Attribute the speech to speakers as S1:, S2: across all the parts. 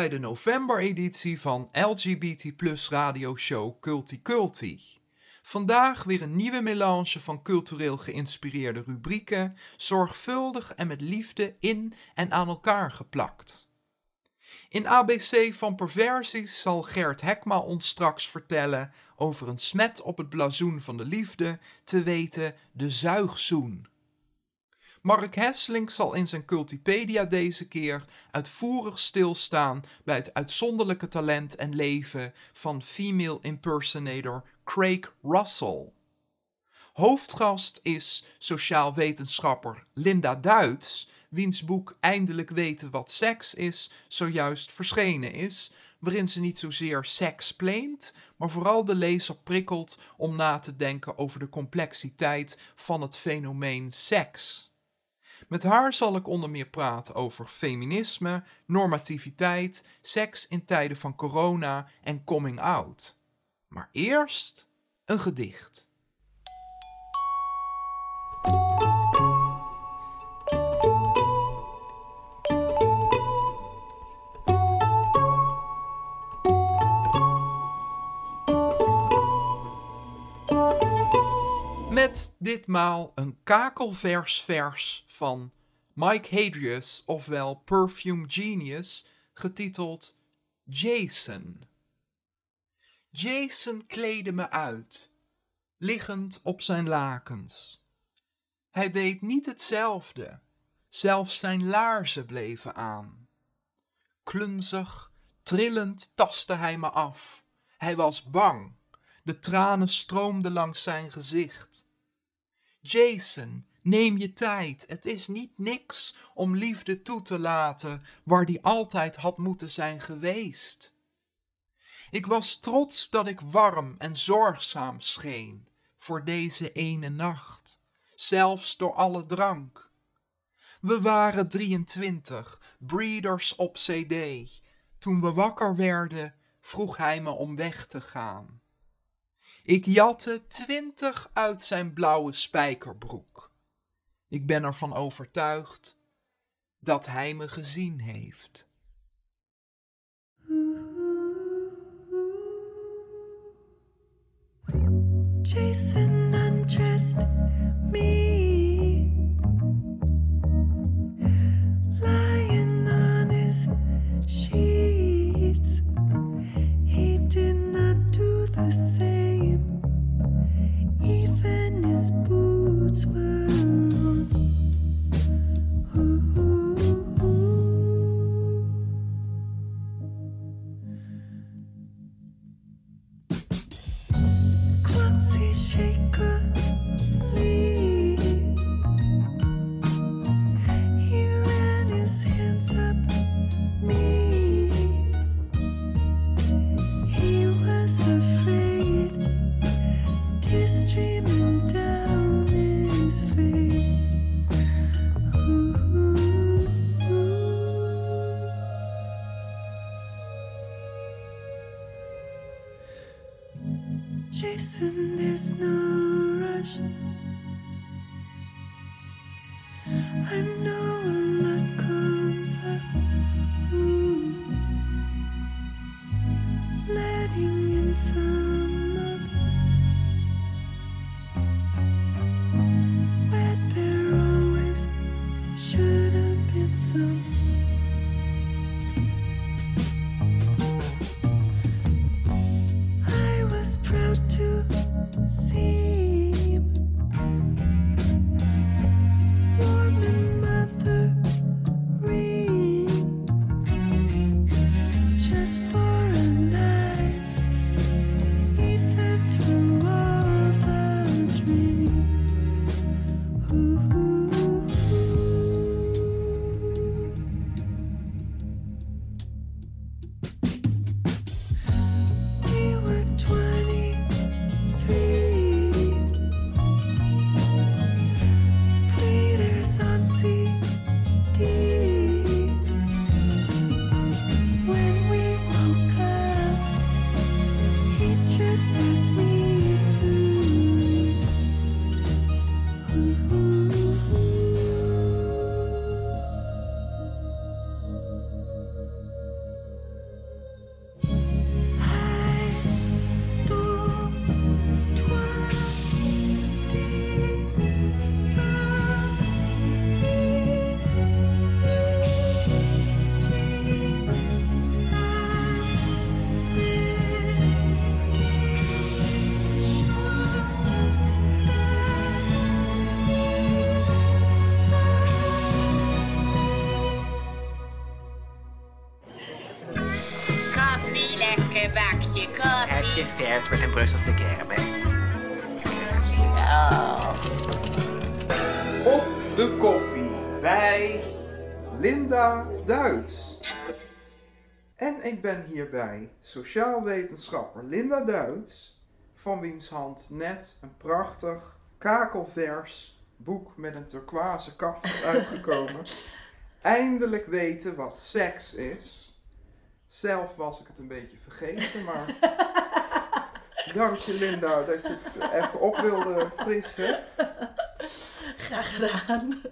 S1: bij de november-editie van LGBT Plus Radio Show Culti Culti. Vandaag weer een nieuwe melange van cultureel geïnspireerde rubrieken, zorgvuldig en met liefde in en aan elkaar geplakt. In ABC van Perversies zal Gert Hekma ons straks vertellen over een smet op het blazoen van de liefde, te weten de zuigzoen. Mark Hesselink zal in zijn Cultipedia deze keer uitvoerig stilstaan bij het uitzonderlijke talent en leven van female impersonator Craig Russell. Hoofdgast is sociaal wetenschapper Linda Duits, wiens boek Eindelijk weten wat seks is zojuist verschenen is, waarin ze niet zozeer seks pleent, maar vooral de lezer prikkelt om na te denken over de complexiteit van het fenomeen seks. Met haar zal ik onder meer praten over feminisme, normativiteit, seks in tijden van corona en coming out. Maar eerst een gedicht. Met ditmaal een kakelvers vers van Mike Hadrius, ofwel Perfume Genius, getiteld Jason. Jason kleedde me uit, liggend op zijn lakens. Hij deed niet hetzelfde, zelfs zijn laarzen bleven aan. Klunzig, trillend tastte hij me af. Hij was bang. De tranen stroomden langs zijn gezicht. Jason, neem je tijd. Het is niet niks om liefde toe te laten waar die altijd had moeten zijn geweest. Ik was trots dat ik warm en zorgzaam scheen voor deze ene nacht, zelfs door alle drank. We waren 23, breeders op CD. Toen we wakker werden, vroeg hij me om weg te gaan. Ik jatte twintig uit zijn blauwe spijkerbroek. Ik ben ervan overtuigd dat hij me gezien heeft.
S2: Jason undressed me,
S3: Brusselse?
S4: Zo.
S1: Op de koffie bij Linda Duits. En ik ben hierbij sociaal wetenschapper Linda Duits, van wiens hand net een prachtig kakelvers boek met een turquoise kaft is uitgekomen. Eindelijk weten wat seks is. Zelf was ik het een beetje vergeten, maar dank je Linda dat je het even op wilde frissen.
S5: Graag gedaan.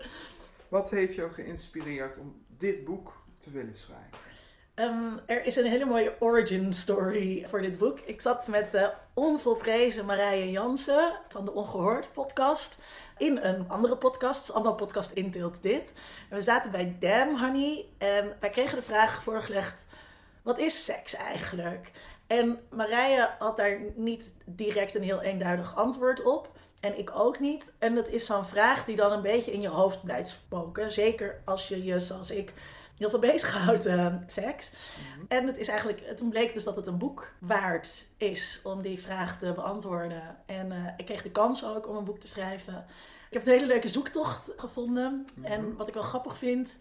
S1: Wat heeft jou geïnspireerd om dit boek te willen schrijven?
S5: Ehm, er is een hele mooie origin story voor dit boek. Ik zat met de onvolprezen Marije Jansen van de Ongehoord podcast in een andere podcast, allemaal podcast inteelt dit. En we zaten bij Damn Honey en wij kregen de vraag voorgelegd, wat is seks eigenlijk? En Marije had daar niet direct een heel eenduidig antwoord op. En ik ook niet. En dat is zo'n vraag die dan een beetje in je hoofd blijft spoken. Zeker als je je, zoals ik, heel veel bezighoudt uh, met seks. En het is eigenlijk, toen bleek dus dat het een boek waard is om die vraag te beantwoorden. En eh, ik kreeg de kans ook om een boek te schrijven. Ik heb een hele leuke zoektocht gevonden. En wat ik wel grappig vind,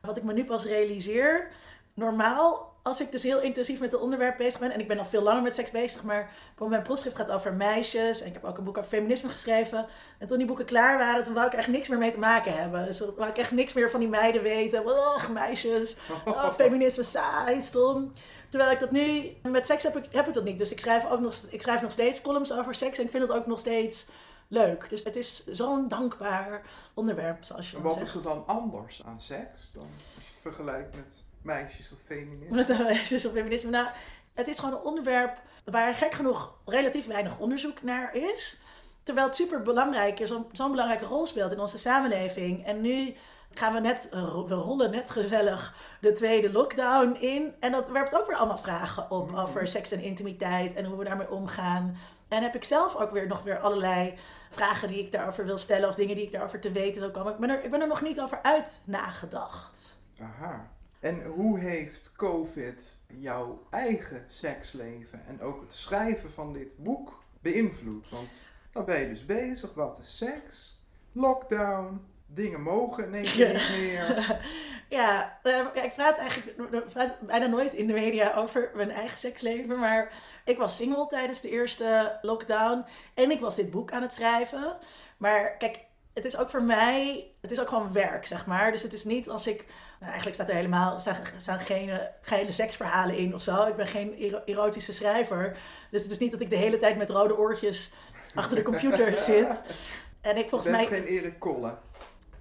S5: wat ik me nu pas realiseer. Normaal, als ik dus heel intensief met het onderwerp bezig ben, en ik ben al veel langer met seks bezig, maar mijn proefschrift gaat over meisjes, en ik heb ook een boek over feminisme geschreven. En toen die boeken klaar waren, toen wou ik echt niks meer mee te maken hebben. Dus toen wou ik echt niks meer van die meiden weten. Oh, meisjes, oh, feminisme, saai, stom. Terwijl ik dat nu, met seks heb ik, heb ik dat niet. Dus ik schrijf, ook nog, ik schrijf nog steeds columns over seks en ik vind het ook nog steeds leuk. Dus het is zo'n dankbaar onderwerp, zoals je
S1: En wat
S5: zegt.
S1: is er dan anders aan seks dan als je het vergelijkt met meisjes of feminisme?
S5: Met meisjes op feminisme. Nou, het is gewoon een onderwerp waar gek genoeg relatief weinig onderzoek naar is. Terwijl het super belangrijk is, zo'n belangrijke rol speelt in onze samenleving. En nu gaan we net, eh, we rollen net gezellig de tweede lockdown in. En dat werpt ook weer allemaal vragen op over seks en intimiteit en hoe we daarmee omgaan. En heb ik zelf ook weer nog weer allerlei vragen die ik daarover wil stellen of dingen die ik daarover te weten wil komen. Ik ben er, ik ben er nog niet over uit nagedacht.
S1: Aha. En hoe heeft COVID jouw eigen seksleven en ook het schrijven van dit boek beïnvloed? Want dan ben je dus bezig, wat is seks? Lockdown, dingen mogen ineens
S5: Ja.
S1: niet meer.
S5: Ja, eh, ja, ik praat eigenlijk ik praat bijna nooit in de media over mijn eigen seksleven. Maar ik was single tijdens de eerste lockdown. En ik was dit boek aan het schrijven. Maar kijk, het is ook voor mij, het is ook gewoon werk, zeg maar. Dus het is niet als ik, nou, eigenlijk staat er helemaal, staan, staan geen eh, geile seksverhalen in of zo. Ik ben geen ero- erotische schrijver. Dus het is niet dat ik de hele tijd met rode oortjes achter de computer zit. En ik volgens mij...
S1: geen Erik Kolle.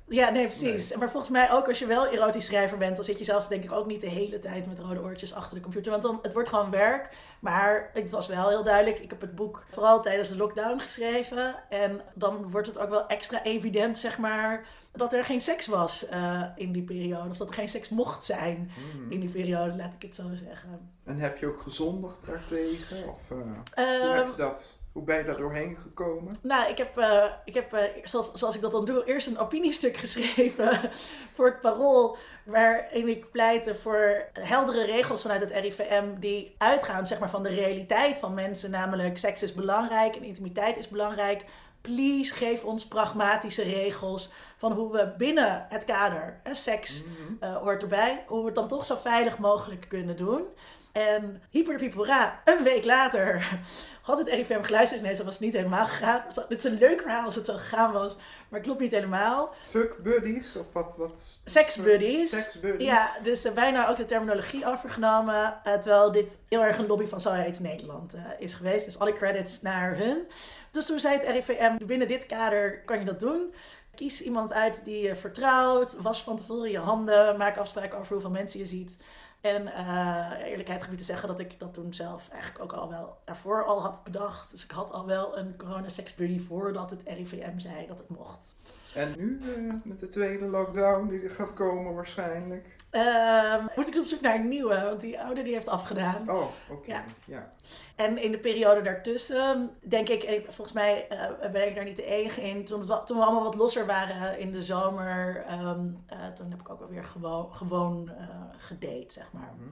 S5: Ja, nee, precies. Maar volgens mij ook als je wel erotisch schrijver bent, dan zit je zelf denk ik ook niet de hele tijd met rode oortjes achter de computer. Want dan, het wordt gewoon werk. Maar het was wel heel duidelijk. Ik heb het boek vooral tijdens de lockdown geschreven. En dan wordt het ook wel extra evident, zeg maar, dat er geen seks was eh, in die periode. Of dat er geen seks mocht zijn
S1: Hmm.
S5: in die periode, laat ik het zo zeggen.
S1: En heb je ook gezondigd daartegen? Of eh, hoe,
S5: Ehm,
S1: heb je dat, hoe ben je daar doorheen gekomen?
S5: Nou, ik heb, eh, ik heb eh, zoals, zoals ik dat dan doe, eerst een opiniestuk geschreven voor het Parool. Waarin ik pleitte voor heldere regels vanuit het RIVM die uitgaan zeg maar, van de realiteit van mensen. Namelijk, seks is belangrijk en intimiteit is belangrijk. Please, geef ons pragmatische regels van hoe we binnen het kader, hè, seks eh, hoort erbij, hoe we het dan toch zo veilig mogelijk kunnen doen. En hyper de pipora, een week later had het RIVM geluisterd. Nee, zo was het niet helemaal gegaan. Het is een leuk verhaal als het zo gegaan was, maar het klopt niet helemaal.
S1: Fuck buddies of wat? wat
S5: Sex buddies.
S1: Sex buddies.
S5: Ja, dus uh, bijna ook de terminologie overgenomen. eh, terwijl dit heel erg een lobby van Zo Heet Nederland eh, is geweest. Dus alle credits naar hun. Dus toen zei het RIVM, binnen dit kader kan je dat doen. Kies iemand uit die je vertrouwt. Was van tevoren je handen. Maak afspraken over hoeveel mensen je ziet. En eh eerlijkheid gebied te zeggen dat ik dat toen zelf eigenlijk ook al wel daarvoor al had bedacht. Dus ik had al wel een corona sex buddy voordat het RIVM zei dat het mocht.
S1: En nu eh, met de tweede lockdown die er gaat komen waarschijnlijk.
S5: Ehm, moet ik op zoek naar een nieuwe, want die oude die heeft afgedaan.
S1: Oh, oké.
S5: Ja.
S1: Ja.
S5: En in de periode daartussen, denk ik, en volgens mij eh, ben ik daar niet de enige in. Toen, het toen we allemaal wat losser waren in de zomer, ehm, eh, toen heb ik ook wel weer gewoon, gewoon gedate, zeg maar.
S1: Mhm.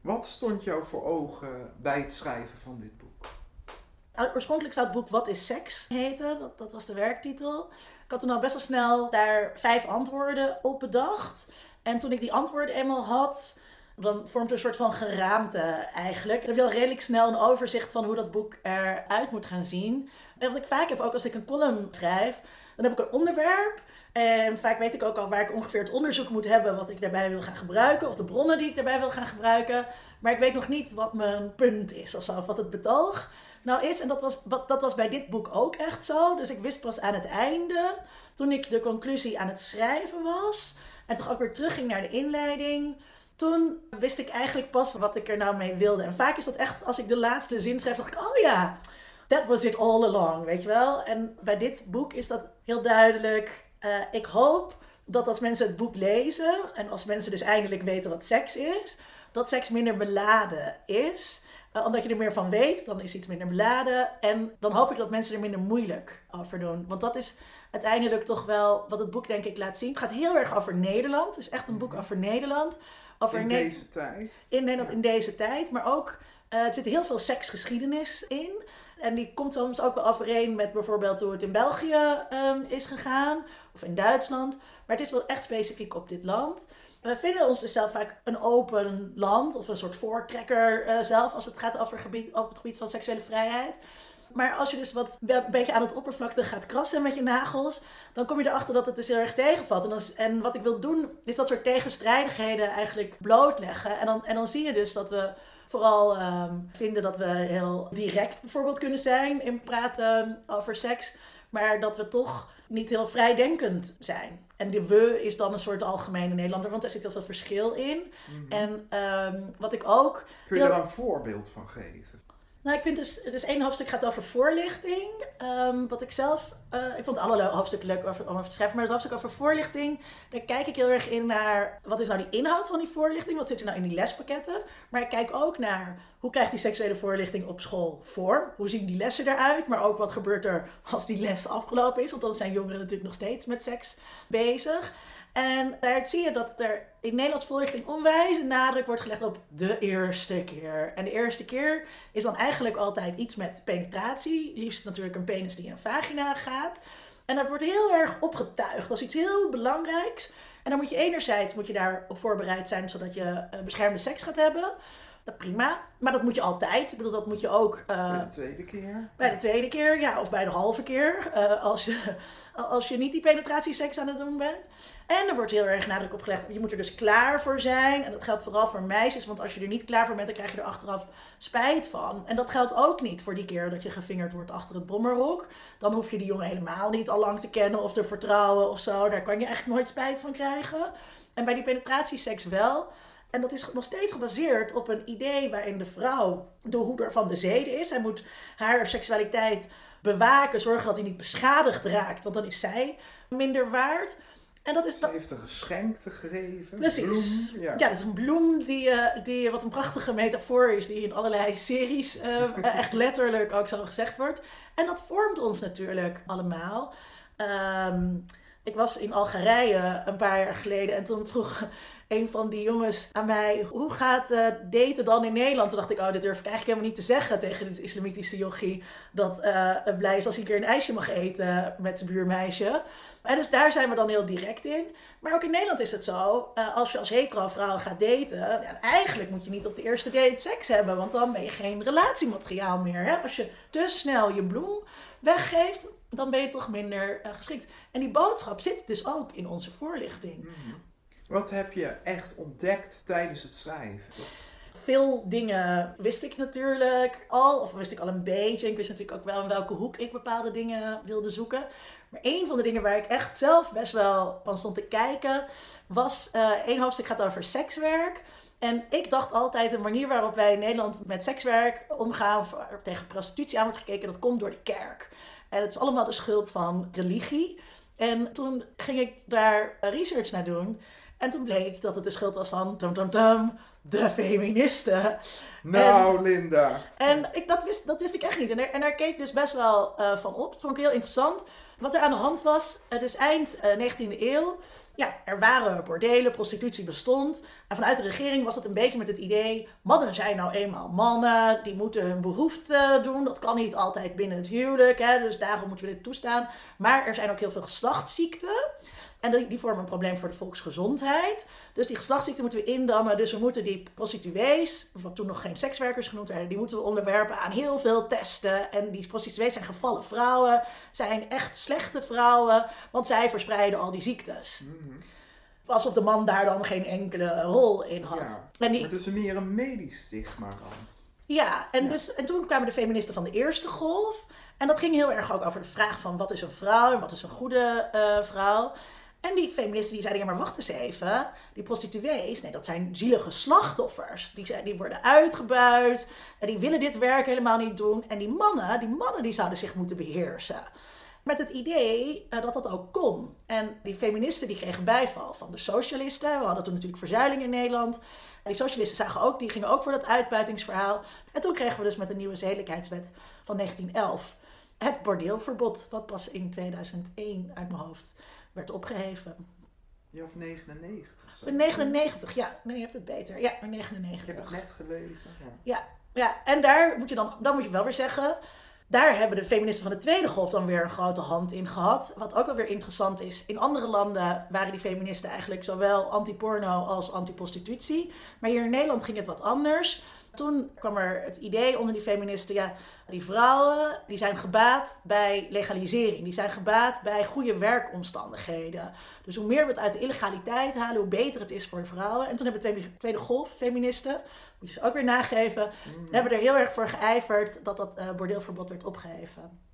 S1: Wat stond jou voor ogen bij het schrijven van dit boek?
S5: Oorspronkelijk zou het boek Wat is seks heten, dat, dat was de werktitel. Ik had toen al best wel snel daar vijf antwoorden op bedacht. En toen ik die antwoorden eenmaal had, dan vormt er een soort van geraamte eigenlijk. En ik wil redelijk snel een overzicht van hoe dat boek eruit moet gaan zien. En wat ik vaak heb, ook als ik een column schrijf, dan heb ik een onderwerp. En vaak weet ik ook al waar ik ongeveer het onderzoek moet hebben wat ik daarbij wil gaan gebruiken. Of de bronnen die ik daarbij wil gaan gebruiken. Maar ik weet nog niet wat mijn punt is of wat het betoog nou is. En dat was, dat was bij dit boek ook echt zo. Dus ik wist pas aan het einde, toen ik de conclusie aan het schrijven was. En toch ook weer terugging naar de inleiding. Toen wist ik eigenlijk pas wat ik er nou mee wilde. En vaak is dat echt, als ik de laatste zin schrijf, dacht ik, oh ja, that was it all along, weet je wel. En bij dit boek is dat heel duidelijk. Eh, ik hoop dat als mensen het boek lezen en als mensen dus eindelijk weten wat seks is, dat seks minder beladen is. Eh, omdat je er meer van weet, dan is iets minder beladen. En dan hoop ik dat mensen er minder moeilijk over doen. Want dat is uiteindelijk toch wel wat het boek denk ik laat zien. Het gaat heel erg over Nederland. Het is echt een boek over Nederland. Over
S1: In
S5: Ne-
S1: deze tijd.
S5: in Nederland in deze tijd. Maar ook, eh, er zit heel veel seksgeschiedenis in. En die komt soms ook wel overeen met bijvoorbeeld hoe het in België ehm, is gegaan. Of in Duitsland. Maar het is wel echt specifiek op dit land. We vinden ons dus zelf vaak een open land. Of een soort voortrekker eh, zelf als het gaat over gebied, op het gebied van seksuele vrijheid. Maar als je dus wat een beetje aan het oppervlakte gaat krassen met je nagels, dan kom je erachter dat het dus heel erg tegenvalt. En, en wat ik wil doen, is dat soort tegenstrijdigheden eigenlijk blootleggen. En dan, en dan zie je dus dat we vooral ehm, vinden dat we heel direct bijvoorbeeld kunnen zijn in praten over seks. Maar dat we toch niet heel vrijdenkend zijn. En de we is dan een soort algemene Nederlander, want er zit heel veel verschil in. En ehm, wat ik ook
S1: Kun je daar een voorbeeld van geven?
S5: Nou, ik vind dus, dus één hoofdstuk gaat over voorlichting. Ehm, wat ik zelf, eh, ik vond alle hoofdstukken leuk om over te schrijven, maar het hoofdstuk over voorlichting, daar kijk ik heel erg in naar, wat is nou die inhoud van die voorlichting? Wat zit er nou in die lespakketten? Maar ik kijk ook naar, hoe krijgt die seksuele voorlichting op school vorm? Hoe zien die lessen eruit? Maar ook, wat gebeurt er als die les afgelopen is? Want dan zijn jongeren natuurlijk nog steeds met seks bezig. En daar zie je dat er in Nederlands voorlichting onwijs nadruk wordt gelegd op de eerste keer. En de eerste keer is dan eigenlijk altijd iets met penetratie. Liefst natuurlijk een penis die in een vagina gaat. En dat wordt heel erg opgetuigd als iets heel belangrijks. En dan moet je enerzijds moet je daarop voorbereid zijn zodat je eh, beschermde seks gaat hebben. Prima. Maar dat moet je altijd. Ik bedoel, dat moet je ook eh,
S1: Bij de tweede keer.
S5: bij de tweede keer, ja, of bij de halve keer, eh, als, je, als je niet die penetratieseks aan het doen bent. En er wordt heel erg nadruk op gelegd, je moet er dus klaar voor zijn. En dat geldt vooral voor meisjes, want als je er niet klaar voor bent, dan krijg je er achteraf spijt van. En dat geldt ook niet voor die keer dat je gevingerd wordt achter het bommerhok. Dan hoef je die jongen helemaal niet al lang te kennen of te vertrouwen of zo. Daar kan je eigenlijk nooit spijt van krijgen. En bij die penetratieseks wel. En dat is nog steeds gebaseerd op een idee waarin de vrouw de hoeder van de zeden is. Zij moet haar seksualiteit bewaken, zorgen dat hij niet beschadigd raakt, want dan is zij minder waard. En dat is
S1: Ze
S5: dat.
S1: heeft een geschenk te geven.
S5: Precies.
S1: Bloem.
S5: Ja.
S1: Ja.
S5: dat is een bloem die, eh, die wat een prachtige metafoor is, die in allerlei series eh, echt letterlijk ook zo gezegd wordt. En dat vormt ons natuurlijk allemaal. Ehm, ik was in Algerije een paar jaar geleden en toen vroeg een van die jongens aan mij, hoe gaat eh, daten dan in Nederland? Toen dacht ik, oh, dit durf ik eigenlijk helemaal niet te zeggen tegen dit islamitische jochie, dat eh, het blij is als hij een keer een ijsje mag eten met zijn buurmeisje. En dus daar zijn we dan heel direct in. Maar ook in Nederland is het zo, eh, als je als hetero vrouw gaat daten, ja, eigenlijk moet je niet op de eerste date seks hebben, want dan ben je geen relatiemateriaal meer. Hè? Als je te snel je bloem weggeeft, dan ben je toch minder geschikt. En die boodschap zit dus ook in onze voorlichting.
S1: Wat heb je echt ontdekt tijdens het schrijven?
S5: Veel dingen wist ik natuurlijk al, of wist ik al een beetje. Ik wist natuurlijk ook wel in welke hoek ik bepaalde dingen wilde zoeken. Maar een van de dingen waar ik echt zelf best wel van stond te kijken, was eh één hoofdstuk gaat over sekswerk. En ik dacht altijd, de manier waarop wij in Nederland met sekswerk omgaan, of tegen prostitutie aan wordt gekeken, dat komt door de kerk. En het is allemaal de schuld van religie. En toen ging ik daar research naar doen. En toen bleek dat het de schuld was van, tum, tum, tum, de feministen.
S1: Nou, Linda.
S5: En ik, dat, wist, dat wist ik echt niet. En daar, en daar keek ik dus best wel eh, van op. Dat vond ik heel interessant. Wat er aan de hand was, het is eind eh, 19e eeuw. ja, er waren bordelen, prostitutie bestond. En vanuit de regering was dat een beetje met het idee: mannen zijn nou eenmaal mannen, die moeten hun behoefte doen. Dat kan niet altijd binnen het huwelijk, hè, dus daarom moeten we dit toestaan. Maar er zijn ook heel veel geslachtsziekten. En die, die vormen een probleem voor de volksgezondheid. Dus die geslachtsziekten moeten we indammen. Dus we moeten die prostituees, wat toen nog geen sekswerkers genoemd werden, die moeten we onderwerpen aan heel veel testen. En die prostituees zijn gevallen vrouwen, zijn echt slechte vrouwen, want zij verspreiden al die ziektes. Alsof de man daar dan geen enkele rol in had.
S1: Ja.
S5: En die,
S1: Maar dus meer een medisch stigma dan.
S5: ja, en,
S1: Ja.
S5: Dus, en toen kwamen de feministen van de eerste golf. En dat ging heel erg ook over de vraag van wat is een vrouw en wat is een goede eh, vrouw. En die feministen die zeiden, ja maar wacht eens even. Die prostituees, nee dat zijn zielige slachtoffers. Die, zijn, die worden uitgebuit en die willen dit werk helemaal niet doen. En die mannen, die mannen die zouden zich moeten beheersen. Met het idee eh, dat dat ook kon. En die feministen die kregen bijval van de socialisten. We hadden toen natuurlijk verzuiling in Nederland. En die socialisten zagen ook, die gingen ook voor dat uitbuitingsverhaal. En toen kregen we dus met de nieuwe zedelijkheidswet van 1911 het bordeelverbod, wat pas in 2001 uit mijn hoofd werd opgeheven.
S1: Ja, of 99. zo.
S5: In 99, ja, nee, je hebt het beter. Ja, in
S1: Ik heb
S5: 99.
S1: het net gelezen. Ja.
S5: Ja, ja, en daar moet je dan, dan moet je wel weer zeggen. Daar hebben de feministen van de tweede golf dan weer een grote hand in gehad. Wat ook wel weer interessant is. In andere landen waren die feministen eigenlijk zowel anti-porno als anti-prostitutie. Maar hier in Nederland ging het wat anders. Toen kwam er het idee onder die feministen, ja, die vrouwen die zijn gebaat bij legalisering. Die zijn gebaat bij goede werkomstandigheden. Dus hoe meer we het uit de illegaliteit halen, hoe beter het is voor vrouwen. En toen hebben de tweede, tweede golf feministen, moet je ze ook weer nageven, hebben er heel erg voor geijverd dat dat eh, bordeelverbod werd opgeheven.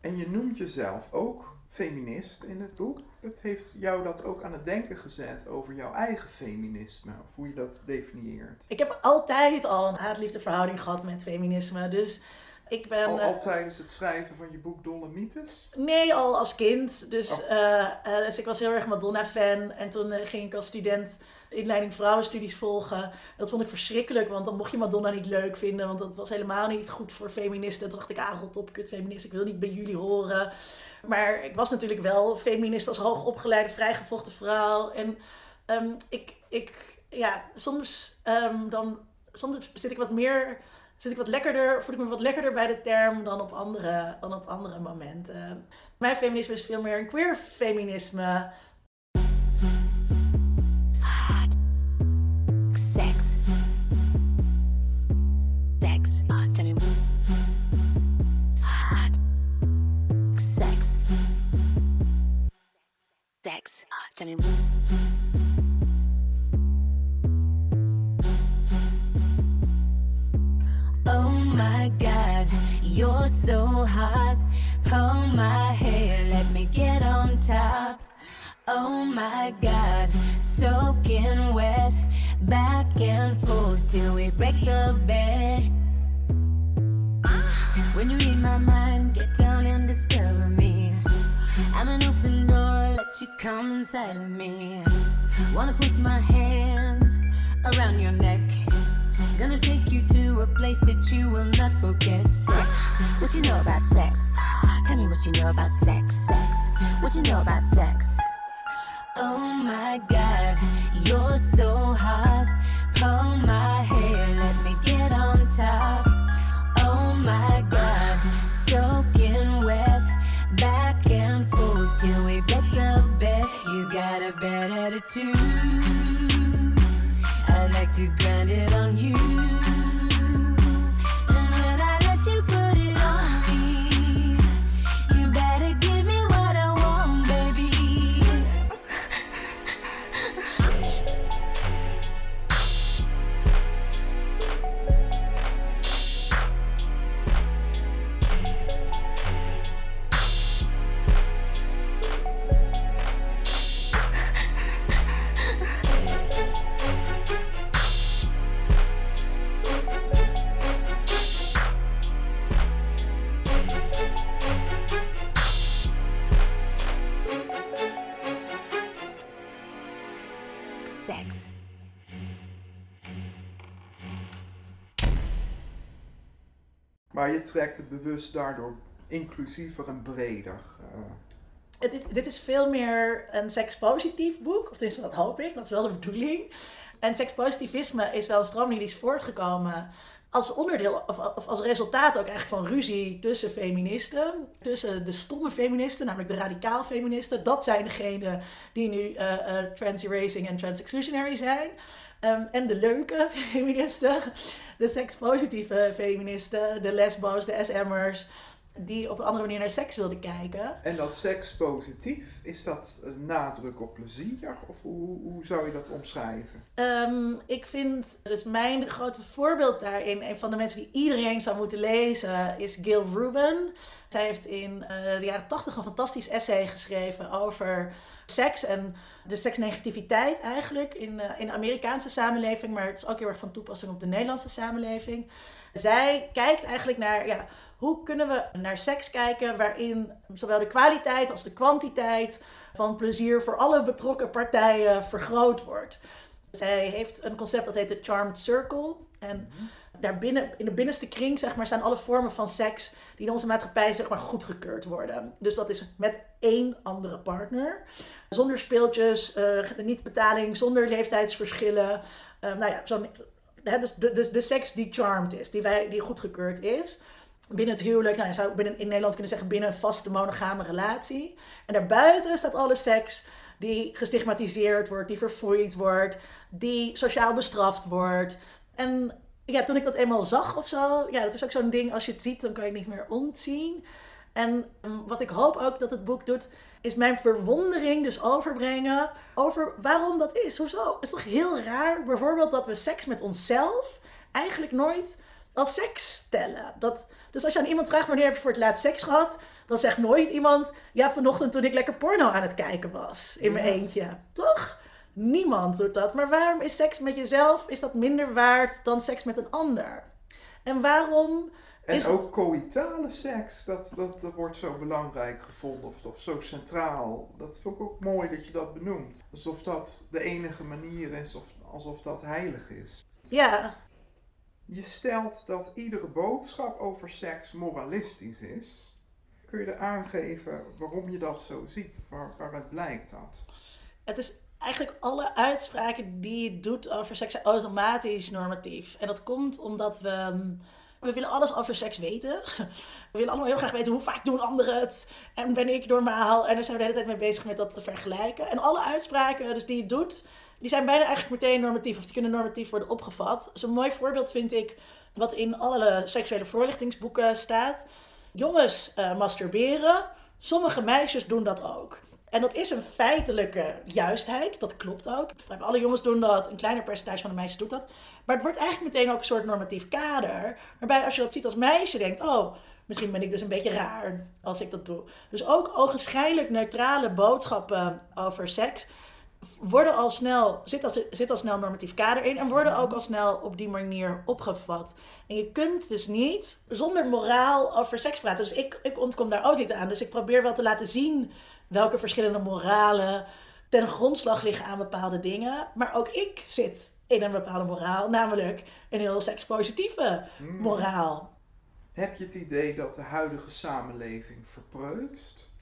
S1: En je noemt jezelf ook feminist in het boek. Dat heeft jou dat ook aan het denken gezet over jouw eigen feminisme, of hoe je dat definieert.
S5: Ik heb altijd al een haat-liefde verhouding gehad met feminisme. Dus ik ben.
S1: Al,
S5: eh,
S1: al tijdens het schrijven van je boek Dolomites?
S5: Nee, al als kind. Dus,
S1: Oh.
S5: eh, eh, dus ik was heel erg Madonna-fan. En toen ging ik als student inleiding vrouwenstudies volgen. Dat vond ik verschrikkelijk, want dan mocht je Madonna niet leuk vinden. Want dat was helemaal niet goed voor feministen. Toen dacht ik, ah, rot op, kut feminist. Ik wil niet bij jullie horen. Maar ik was natuurlijk wel feminist als hoogopgeleide, vrijgevochten vrouw. En ehm, ik, ik, ja, soms, ehm, dan, soms zit ik wat meer zit ik wat lekkerder, voel ik me wat lekkerder bij de term dan op andere, dan op andere momenten. Mijn feminisme is veel meer een queer feminisme.
S4: Sex. Ah, tell me. Oh my god, you're so hot. Pull my hair, let me get on top. Oh my god, soaking wet, back and forth till we break the bed. When you read my mind, get down and discover me. I'm an open door, you come inside of me. Wanna put my hands around your neck. Gonna take you to a place that you will not forget. Sex. What you know about sex? Tell me what you know about sex. Sex. What you know about sex? Oh my god, you're so hot. Pull my hair, let me get on top. Oh my got a bad attitude. I like to grind it on you.
S1: Maar je trekt het bewust daardoor inclusiever en breder. eh.
S5: het dit is veel meer een sekspositief boek. Of tenminste, dat hoop ik. Dat is wel de bedoeling. En sekspositivisme is wel een stroming die is voortgekomen als onderdeel of, of als resultaat ook eigenlijk van ruzie tussen feministen. Tussen de stomme feministen, namelijk de radicaal feministen. Dat zijn degenen die nu eh eh, trans-erasing en trans-exclusionary zijn. Ehm, en de leuke feministen, de sekspositieve feministen, de lesbo's, de SM'ers, die op een andere manier naar seks wilden kijken.
S1: En dat seks positief, is dat een nadruk op plezier? Of hoe, hoe zou je dat omschrijven?
S5: Ehm, ik vind, dus mijn grote voorbeeld daarin, een van de mensen die iedereen zou moeten lezen, is Gil Rubin. Zij heeft in eh, de jaren tachtig een fantastisch essay geschreven over seks en de seksnegativiteit eigenlijk in, eh, in de Amerikaanse samenleving, maar het is ook heel erg van toepassing op de Nederlandse samenleving. Zij kijkt eigenlijk naar, ja, hoe kunnen we naar seks kijken waarin zowel de kwaliteit als de kwantiteit van plezier voor alle betrokken partijen vergroot wordt. Zij heeft een concept dat heet de Charmed Circle. En daarbinnen, in de binnenste kring zeg maar, staan alle vormen van seks die in onze maatschappij zeg maar, goedgekeurd worden. Dus dat is met één andere partner. Zonder speeltjes, eh, niet betaling, zonder leeftijdsverschillen. Eh, nou ja, zo'n, dus de, de, de seks die charmed is, die, wij, die goedgekeurd is. Binnen het huwelijk, nou, je zou binnen, in Nederland kunnen zeggen binnen een vaste monogame relatie. En daarbuiten staat alle seks die gestigmatiseerd wordt, die verfoeid wordt, die sociaal bestraft wordt. En ja, toen ik dat eenmaal zag of zo, ja, dat is ook zo'n ding, als je het ziet, dan kan je het niet meer ontzien. En mm, wat ik hoop ook dat het boek doet, is mijn verwondering dus overbrengen over waarom dat is. Hoezo? Het is toch heel raar, bijvoorbeeld dat we seks met onszelf eigenlijk nooit als seks stellen. Dat, dus als je aan iemand vraagt wanneer heb je voor het laatst seks gehad, dan zegt nooit iemand, ja vanochtend toen ik lekker porno aan het kijken was, in mijn
S1: Ja.
S5: eentje. Toch? Niemand doet dat. Maar waarom is seks met jezelf, is dat minder waard dan seks met een ander? En waarom
S1: En
S5: is
S1: ook coïtale seks, dat, dat, dat wordt zo belangrijk gevonden of, of zo centraal. Dat vind ik ook mooi dat je dat benoemt. Alsof dat de enige manier is, of alsof dat heilig is.
S5: Ja,
S1: Je stelt dat iedere boodschap over seks moralistisch is. Kun je er aangeven waarom je dat zo ziet? Waar, waaruit blijkt dat?
S5: het is eigenlijk alle uitspraken die je doet over seks zijn automatisch normatief. En dat komt omdat we, we willen alles over seks weten. We willen allemaal heel graag weten hoe vaak doen anderen het. En ben ik normaal? En daar zijn we de hele tijd mee bezig met dat te vergelijken. En alle uitspraken dus die je doet, die zijn bijna eigenlijk meteen normatief. Of die kunnen normatief worden opgevat. Dus een mooi voorbeeld vind ik wat in alle seksuele voorlichtingsboeken staat. Jongens eh, masturberen, sommige meisjes doen dat ook. En dat is een feitelijke juistheid, dat klopt ook. Alle jongens doen dat, een kleiner percentage van de meisjes doet dat. Maar het wordt eigenlijk meteen ook een soort normatief kader. Waarbij als je dat ziet als meisje, denkt: oh, misschien ben ik dus een beetje raar als ik dat doe. Dus ook ogenschijnlijk neutrale boodschappen over seks worden al snel, zit, al, zit al snel normatief kader in en worden ook al snel op die manier opgevat. En je kunt dus niet zonder moraal over seks praten. Dus ik, ik ontkom daar ook niet aan. Dus ik probeer wel te laten zien welke verschillende moralen ten grondslag liggen aan bepaalde dingen. Maar ook ik zit in een bepaalde moraal, namelijk een heel sekspositieve moraal.
S1: Heb je het idee dat de huidige samenleving verpreutst?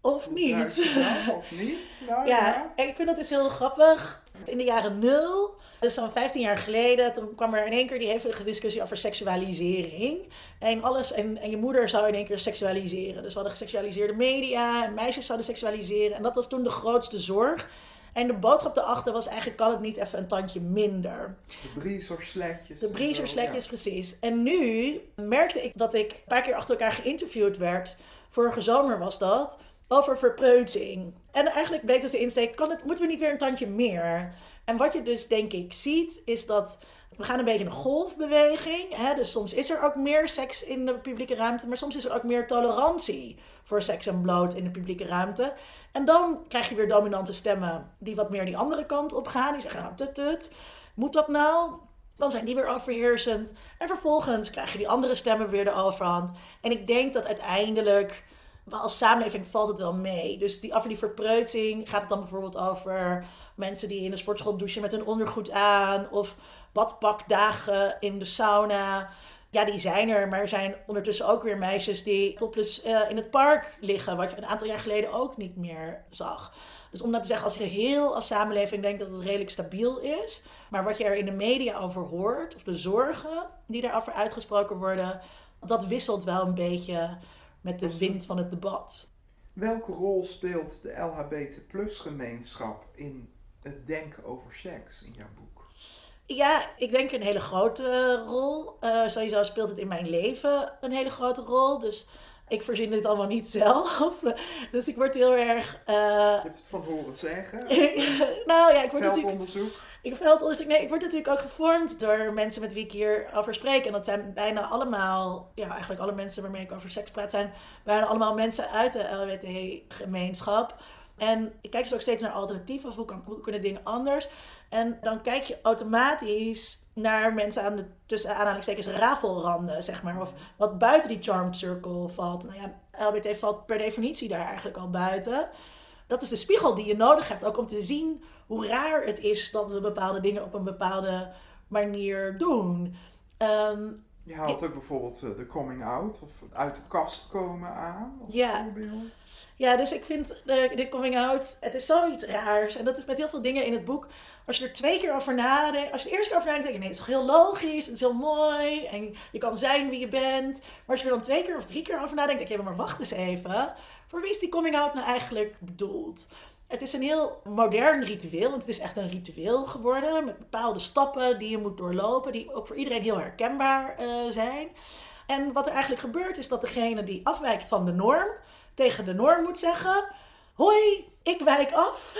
S5: Of niet?
S1: of niet? Nou,
S5: Ja, ik vind dat dus heel grappig. In de jaren nul, dus zo'n 15 jaar geleden, toen kwam er in één keer die hevige discussie over seksualisering. En alles, en, en je moeder zou in één keer seksualiseren. Dus we hadden geseksualiseerde media en meisjes zouden seksualiseren. En dat was toen de grootste zorg. En de boodschap daarachter was eigenlijk, kan het niet even een tandje minder?
S1: De briezersletjes.
S5: De
S1: en
S5: briezersletjes,
S1: zo,
S5: precies. En nu merkte ik dat ik een paar keer achter elkaar geïnterviewd werd. Vorige zomer was dat. Over verpreutsing. En eigenlijk bleek dus de insteek, kan het, moeten we niet weer een tandje meer? En wat je dus denk ik ziet, is dat we gaan een beetje een golfbeweging. Hè? Dus soms is er ook meer seks in de publieke ruimte, maar soms is er ook meer tolerantie voor seks en bloot in de publieke ruimte. En dan krijg je weer dominante stemmen die wat meer die andere kant op gaan. Die zeggen, nou, tut, moet dat nou? Dan zijn die weer overheersend. En vervolgens krijg je die andere stemmen weer de overhand. En ik denk dat uiteindelijk, als samenleving valt het wel mee. Dus die, over die verpreutsing gaat het dan bijvoorbeeld over mensen die in de sportschool douchen met hun ondergoed aan. Of badpakdagen in de sauna. Ja, die zijn er, maar er zijn ondertussen ook weer meisjes die topless eh, in het park liggen, wat je een aantal jaar geleden ook niet meer zag. Dus om dat te zeggen, als je heel als samenleving denkt dat het redelijk stabiel is, maar wat je er in de media over hoort, of de zorgen die daarover uitgesproken worden, dat wisselt wel een beetje met de wind van het debat.
S1: Welke rol speelt de LHBT-gemeenschap in het denken over seks in jouw boek?
S5: Ja, ik denk een hele grote rol. Eh, sowieso speelt het in mijn leven een hele grote rol. Dus ik verzin dit allemaal niet zelf. Dus ik word heel erg. eh,
S1: Je hebt het van horen zeggen.
S5: nou ja, ik word natuurlijk.
S1: Veldonderzoek.
S5: Ik veldonderzoek. Nee, ik word natuurlijk ook gevormd door mensen met wie ik hierover spreek. En dat zijn bijna allemaal, ja, eigenlijk alle mensen waarmee ik over seks praat, zijn bijna allemaal mensen uit de LWT-gemeenschap. En ik kijk dus ook steeds naar alternatieven. Of hoe, kan, hoe kunnen dingen anders? En dan kijk je automatisch naar mensen aan de tussen aanhalingstekens rafelranden, zeg maar. Of wat buiten die charmed circle valt. Nou ja, LBT valt per definitie daar eigenlijk al buiten. Dat is de spiegel die je nodig hebt, ook om te zien hoe raar het is dat we bepaalde dingen op een bepaalde manier doen. Ehm,
S1: Je haalt ook bijvoorbeeld eh, de coming out of uit de kast komen aan.
S5: Ja.
S1: voorbeeld.
S5: Ja, dus ik vind de, de coming out, het is zoiets raars. En dat is met heel veel dingen in het boek. Als je er twee keer over nadenkt, als je de eerste keer over nadenkt, denk je nee, het is heel logisch, het is heel mooi. En je kan zijn wie je bent. Maar als je er dan twee keer of drie keer over nadenkt, denk je, maar wacht eens even. Voor wie is die coming out nou eigenlijk bedoeld? Het is een heel modern ritueel, want het is echt een ritueel geworden. Met bepaalde stappen die je moet doorlopen, die ook voor iedereen heel herkenbaar eh, zijn. En wat er eigenlijk gebeurt is dat degene die afwijkt van de norm, tegen de norm moet zeggen: Hoi, ik wijk af.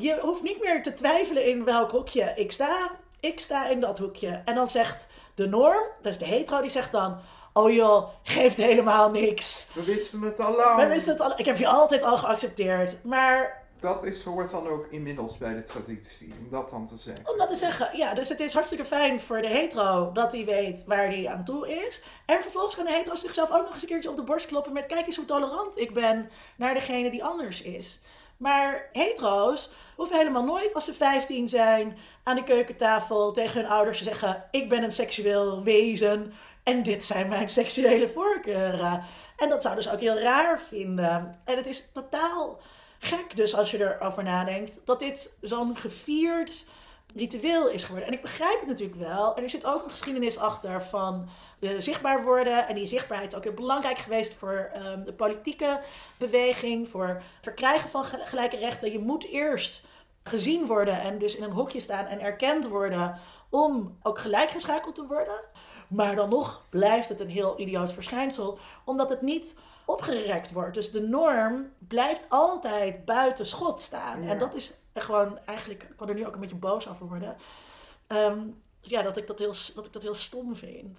S5: Je hoeft niet meer te twijfelen in welk hoekje ik sta. Ik sta in dat hoekje. En dan zegt de norm, dus de hetero, die zegt dan: Oh joh, geeft helemaal niks.
S1: We wisten het al lang.
S5: Wij wisten het al, ik heb je altijd al geaccepteerd. Maar
S1: Dat is, hoort dan ook inmiddels bij de traditie, om dat dan te zeggen.
S5: Om dat te zeggen, ja, dus het is hartstikke fijn voor de hetero dat hij weet waar hij aan toe is. En vervolgens kan de hetero zichzelf ook nog eens een keertje op de borst kloppen met kijk eens hoe tolerant ik ben naar degene die anders is. Maar hetero's hoeven helemaal nooit als ze 15 zijn aan de keukentafel tegen hun ouders te zeggen ik ben een seksueel wezen en dit zijn mijn seksuele voorkeuren. En dat zouden ze ook heel raar vinden. En het is totaal gek dus als je erover nadenkt dat dit zo'n gevierd ritueel is geworden. En ik begrijp het natuurlijk wel. En er zit ook een geschiedenis achter van zichtbaar worden. En die zichtbaarheid is ook heel belangrijk geweest voor ehm, de politieke beweging, voor verkrijgen van ge- gelijke rechten. Je moet eerst gezien worden en dus in een hokje staan en erkend worden om ook gelijkgeschakeld te worden. Maar dan nog blijft het een heel idioot verschijnsel, omdat het niet opgerekt wordt. Dus de norm blijft altijd buiten schot staan.
S1: Ja.
S5: En dat is gewoon eigenlijk, ik kan er nu ook een beetje boos over worden. Ehm, ja, dat ik dat, heel, dat ik dat heel stom vind.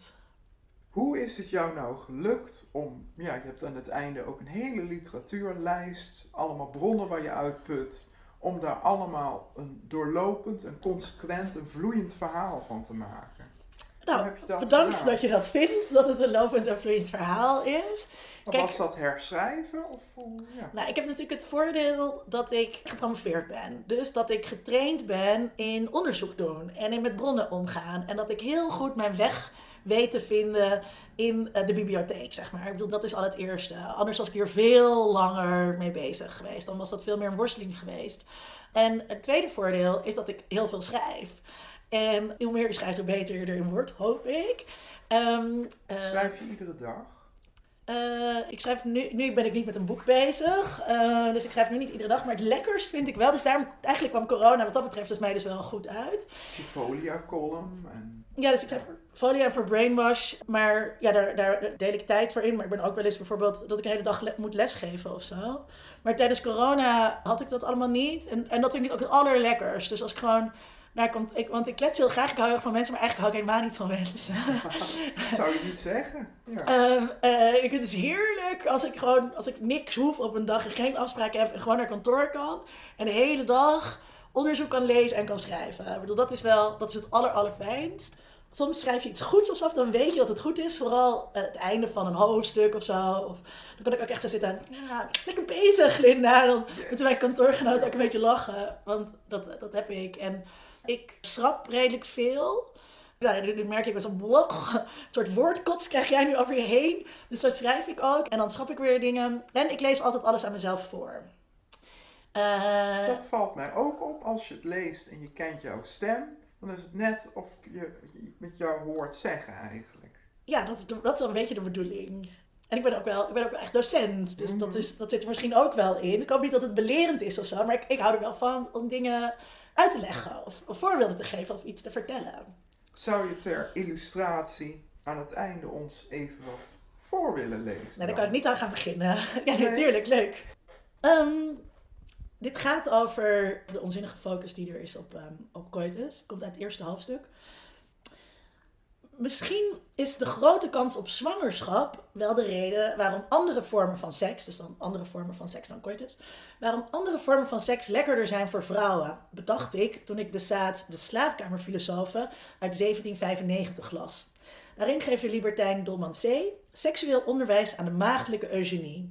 S1: Hoe is het jou nou gelukt om, ja, je hebt aan het einde ook een hele literatuurlijst, allemaal bronnen waar je uitput, om daar allemaal een doorlopend, een consequent, een vloeiend verhaal van te maken?
S5: Nou,
S1: dat
S5: bedankt
S1: gedaan?
S5: dat je dat vindt, dat het een lopend en vloeiend verhaal is. Kijk-
S1: was dat herschrijven? Of, ja.
S5: Nou, ik heb natuurlijk het voordeel dat ik gepromoveerd ben. Dus dat ik getraind ben in onderzoek doen en in met bronnen omgaan. En dat ik heel goed mijn weg weet te vinden in eh, de bibliotheek, zeg maar. Ik bedoel, dat is al het eerste. Anders was ik hier veel langer mee bezig geweest. Dan was dat veel meer een worsteling geweest. En het tweede voordeel is dat ik heel veel schrijf. En hoe meer je schrijft, hoe beter je erin wordt, hoop ik. Ehm, eh,
S1: Schrijf je iedere dag?
S5: eh, ik schrijf nu, nu ben ik niet met een boek bezig, dus ik schrijf nu niet iedere dag. Maar het lekkerst vind ik wel, dus daarom, eigenlijk kwam corona wat dat betreft dus mij dus wel goed uit.
S1: Je folia-column en...
S5: Ja, dus ik schrijf Folia voor Brainwash, maar ja, daar, daar deel ik tijd voor in. Maar ik ben ook wel eens bijvoorbeeld dat ik een hele dag le- moet lesgeven of zo. Maar tijdens corona had ik dat allemaal niet. En, en dat vind ik ook het allerlekkers. Dus als ik gewoon naar komt, ik, want ik klets heel graag, ik hou heel erg van mensen, maar eigenlijk hou ik helemaal niet van mensen.
S1: Dat zou je niet zeggen. Ja.
S5: Eh, ik vind het dus heerlijk als ik gewoon, als ik niks hoef op een dag en geen afspraken heb en gewoon naar kantoor kan. En de hele dag onderzoek kan lezen en kan schrijven. Ik bedoel, dat is wel, dat is het aller, allerfijnst. Soms schrijf je iets goeds of zo, dan weet je dat het goed is. Vooral aan het einde van een hoofdstuk of zo. Of, dan kan ik ook echt zo zitten en, nou, lekker bezig Linda. En dan moeten mijn kantoorgenoten ook een beetje lachen. Want dat, dat heb ik. En ik schrap redelijk veel. Nou, nu, nu merk ik wel zo'n blok, een soort woordkots krijg jij nu over je heen. Dus dat schrijf ik ook. En dan schrap ik weer dingen. En ik lees altijd alles aan mezelf voor. Eh,
S1: Dat valt mij ook op als je het leest en je kent jouw stem. Dan is het net of je met jou hoort zeggen eigenlijk.
S5: ja, dat is, dat is wel een beetje de bedoeling. En ik ben ook wel, ik ben ook echt docent. Dus dat,
S1: Mhm.
S5: is, dat zit er misschien ook wel in. Ik hoop niet dat het belerend is of zo. Maar ik, ik hou er wel van om dingen uit te leggen. Of, of voorbeelden te geven of iets te vertellen.
S1: Zou je ter illustratie aan het einde ons even wat voor willen lezen?
S5: Nou, daar kan ik niet aan gaan beginnen. ja,
S1: Nee.
S5: natuurlijk, leuk. Ehm, dit gaat over de onzinnige focus die er is op, ehm op coitus. Komt uit het eerste hoofdstuk. Misschien is de grote kans op zwangerschap wel de reden waarom andere vormen van seks, dus dan andere vormen van seks dan coitus, waarom andere vormen van seks lekkerder zijn voor vrouwen, bedacht ik toen ik de zaad De Slaapkamerfilosofen uit 1795 las. Daarin geeft de libertijn Dolman C. seksueel onderwijs aan de maagdelijke eugenie.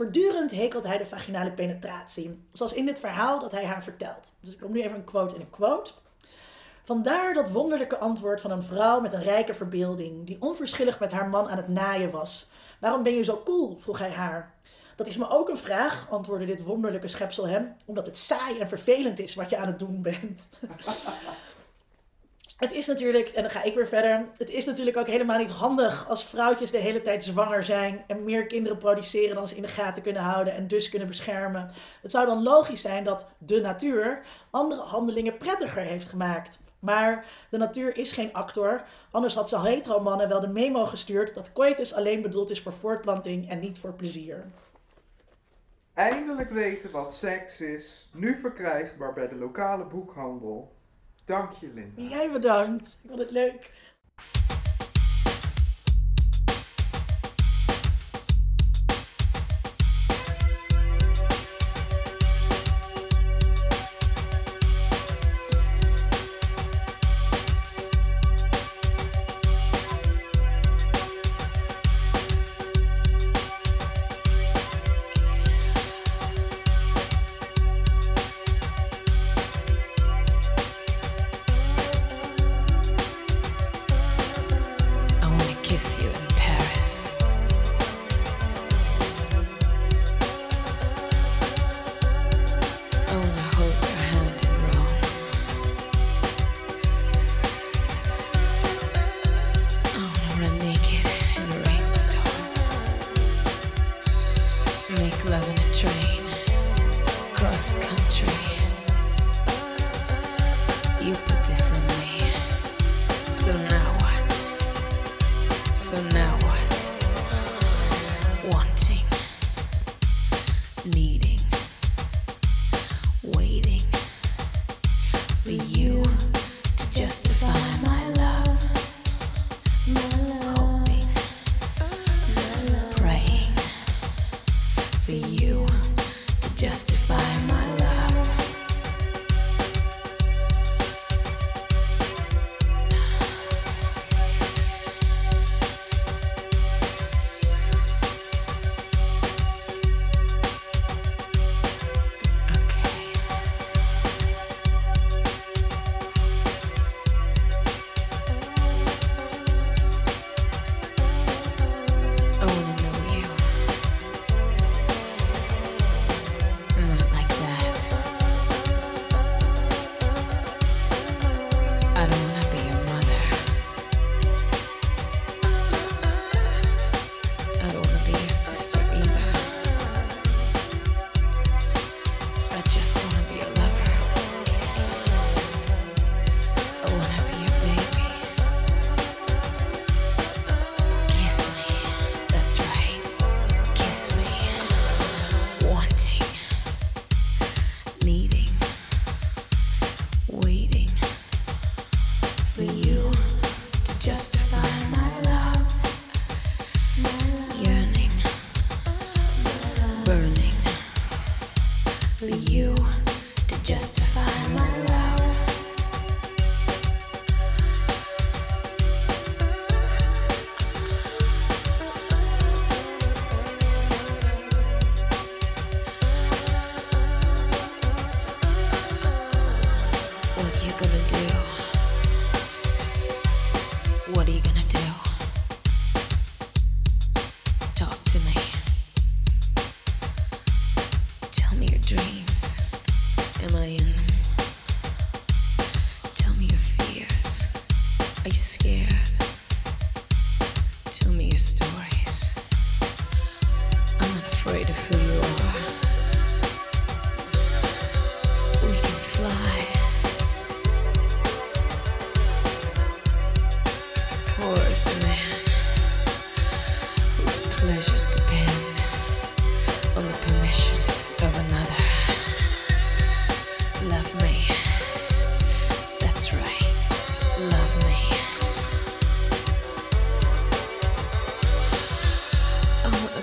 S5: Voortdurend hekelt hij de vaginale penetratie, zoals in dit verhaal dat hij haar vertelt. Dus ik noem nu even een quote in een quote. Vandaar dat wonderlijke antwoord van een vrouw met een rijke verbeelding, die onverschillig met haar man aan het naaien was. Waarom ben je zo cool? vroeg hij haar. Dat is me ook een vraag, antwoordde dit wonderlijke schepsel hem, omdat het saai en vervelend is wat je aan het doen bent. Het is natuurlijk, en dan ga ik weer verder. Het is natuurlijk ook helemaal niet handig als vrouwtjes de hele tijd zwanger zijn en meer kinderen produceren dan ze in de gaten kunnen houden en dus kunnen beschermen. Het zou dan logisch zijn dat de natuur andere handelingen prettiger heeft gemaakt. Maar de natuur is geen actor, anders had ze hetero mannen wel de memo gestuurd dat coitus alleen bedoeld is voor voortplanting en niet voor plezier.
S1: Eindelijk weten wat seks is, nu verkrijgbaar bij de lokale boekhandel. Dank je, Linda.
S5: Jij bedankt, ik vond het leuk.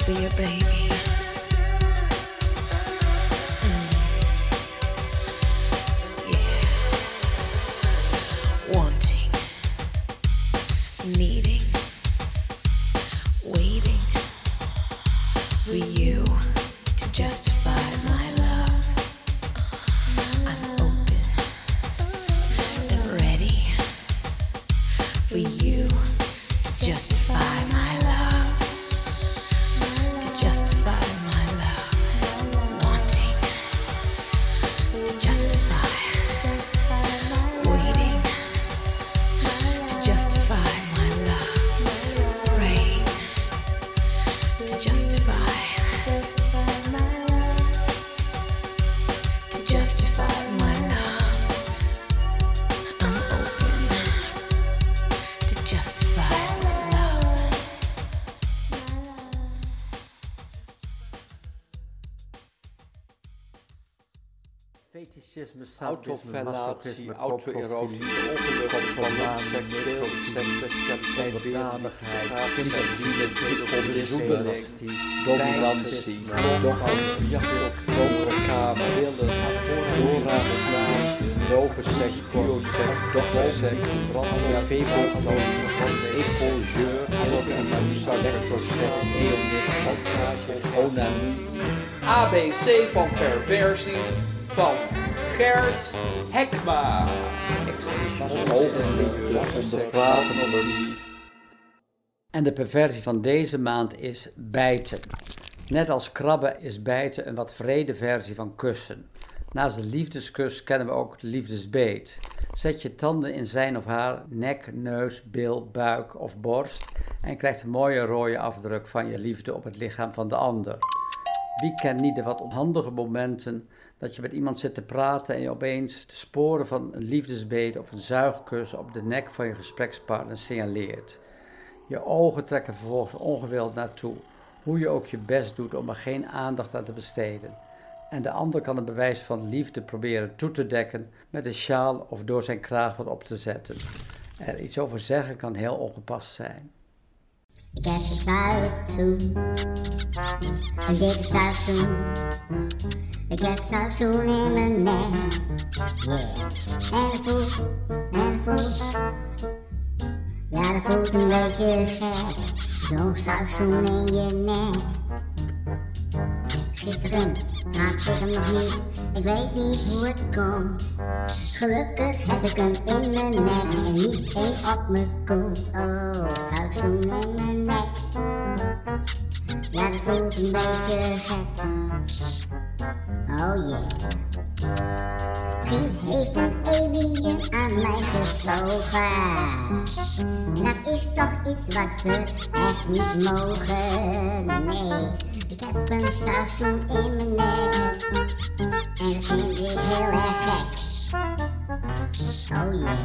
S6: Be a baby.
S7: Fetischisme, sadisme,
S8: Autofellatie,
S7: masochisme,
S8: auto-erosie,
S7: coprofilie,
S8: ongeluk,
S7: onderdanigheid, kinderliefde,
S8: onderzoekelastie,
S7: dominantie,
S8: donkerkamer, willen, doorraadfase, novenseks, bioseks, dokterseks, febofloon, epongeur, electroseks, eonist, montage, onanie,
S1: ABC van perversies van Gert Hekma.
S7: En de perversie van deze maand is bijten. Net als krabben is bijten een wat vrede versie van kussen. Naast de liefdeskus kennen we ook de liefdesbeet. Zet je tanden in zijn of haar nek, neus, bil, buik of borst en krijgt een mooie rode afdruk van je liefde op het lichaam van de ander. Wie kent niet de wat onhandige momenten dat je met iemand zit te praten en je opeens de sporen van een liefdesbeet of een zuigkus op de nek van je gesprekspartner signaleert. Je ogen trekken vervolgens ongewild naartoe, hoe je ook je best doet om er geen aandacht aan te besteden. En de ander kan een bewijs van liefde proberen toe te dekken met een sjaal of door zijn kraag wat op te zetten. Er iets over zeggen kan heel ongepast zijn.
S9: Ik heb een zuigzoen, een dikke. Ik heb zuigzoen in mijn nek, yeah. En het voelt, en het voelt, ja dat voelt een beetje gek. Zo'n zuigzoen in je nek. Gisteren ik hem nog ik weet niet hoe het komt. Gelukkig heb ik hem in mijn nek en niet één op mijn kont. Oh, zuigzoen in mijn nek. Ja, dat voelt een beetje gek. Oh yeah. Misschien heeft een alien aan mij gezogen. Dat is toch iets wat ze echt niet mogen. Nee, een zuigzoen in mijn nek. En vind ik heel erg gek. Oh yeah.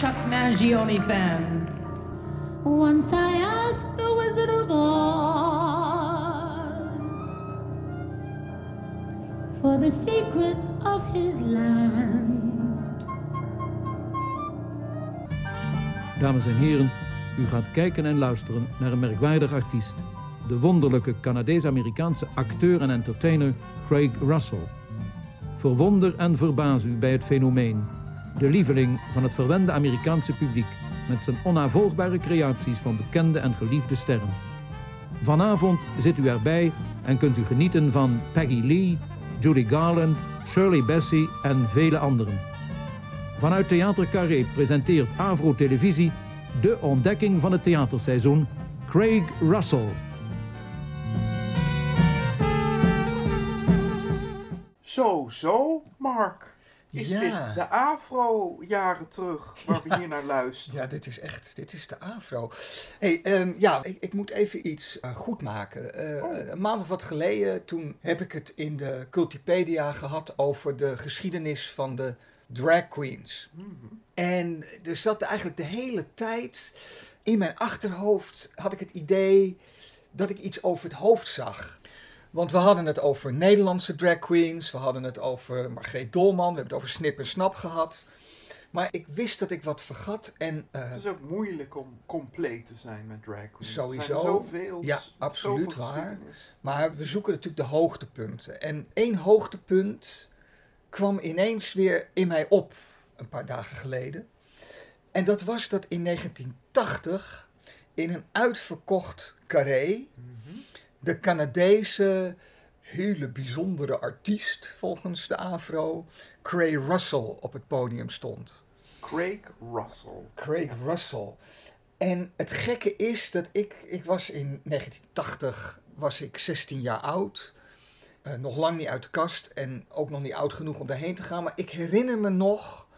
S10: Chuck Mangione fans.
S4: Once I asked the Wizard of Oz for the secret of his land.
S11: Dames en heren, u gaat kijken en luisteren naar een merkwaardig artiest. De wonderlijke Canadees-Amerikaanse acteur en entertainer Craig Russell. Verwonder en verbaas u bij het fenomeen. De lieveling van het verwende Amerikaanse publiek met zijn onnavolgbare creaties van bekende en geliefde sterren. Vanavond zit u erbij en kunt u genieten van Peggy Lee, Judy Garland, Shirley Bassey en vele anderen. Vanuit Theater Carré presenteert Avro Televisie de ontdekking van het theaterseizoen, Craig Russell.
S1: Zo, zo, Mark. Is
S12: Ja.
S1: dit de Afro-jaren terug waar we hier naar luisteren?
S12: Ja, dit is echt, dit is de afro. hey, ehm, ja, ik, ik moet even iets eh, goed maken. Eh,
S1: Oh.
S12: Een maand of wat geleden, toen heb ik het in de Cultipedia gehad over de geschiedenis van de drag queens.
S1: Mhm.
S12: En er zat eigenlijk de hele tijd in mijn achterhoofd, had ik het idee dat ik iets over het hoofd zag. Want we hadden het over Nederlandse drag queens, we hadden het over Margreet Dolman, we hebben het over Snip en Snap gehad. Maar ik wist dat ik wat vergat en... eh,
S1: Het is ook moeilijk om compleet te zijn met drag queens.
S12: Sowieso.
S1: zijn zoveel,
S12: ja, absoluut
S1: zoveel
S12: waar. Maar we zoeken natuurlijk de hoogtepunten. En één hoogtepunt kwam ineens weer in mij op, een paar dagen geleden. En dat was dat in 1980 in een uitverkocht carré de Canadese hele bijzondere artiest volgens de Afro, Cray Russell, op het podium stond.
S1: Craig Russell.
S12: Craig Russell. En het gekke is dat ik, ik was in 1980, was ik 16 jaar oud. Eh, nog lang niet uit de kast en ook nog niet oud genoeg om daarheen te gaan. Maar ik herinner me nog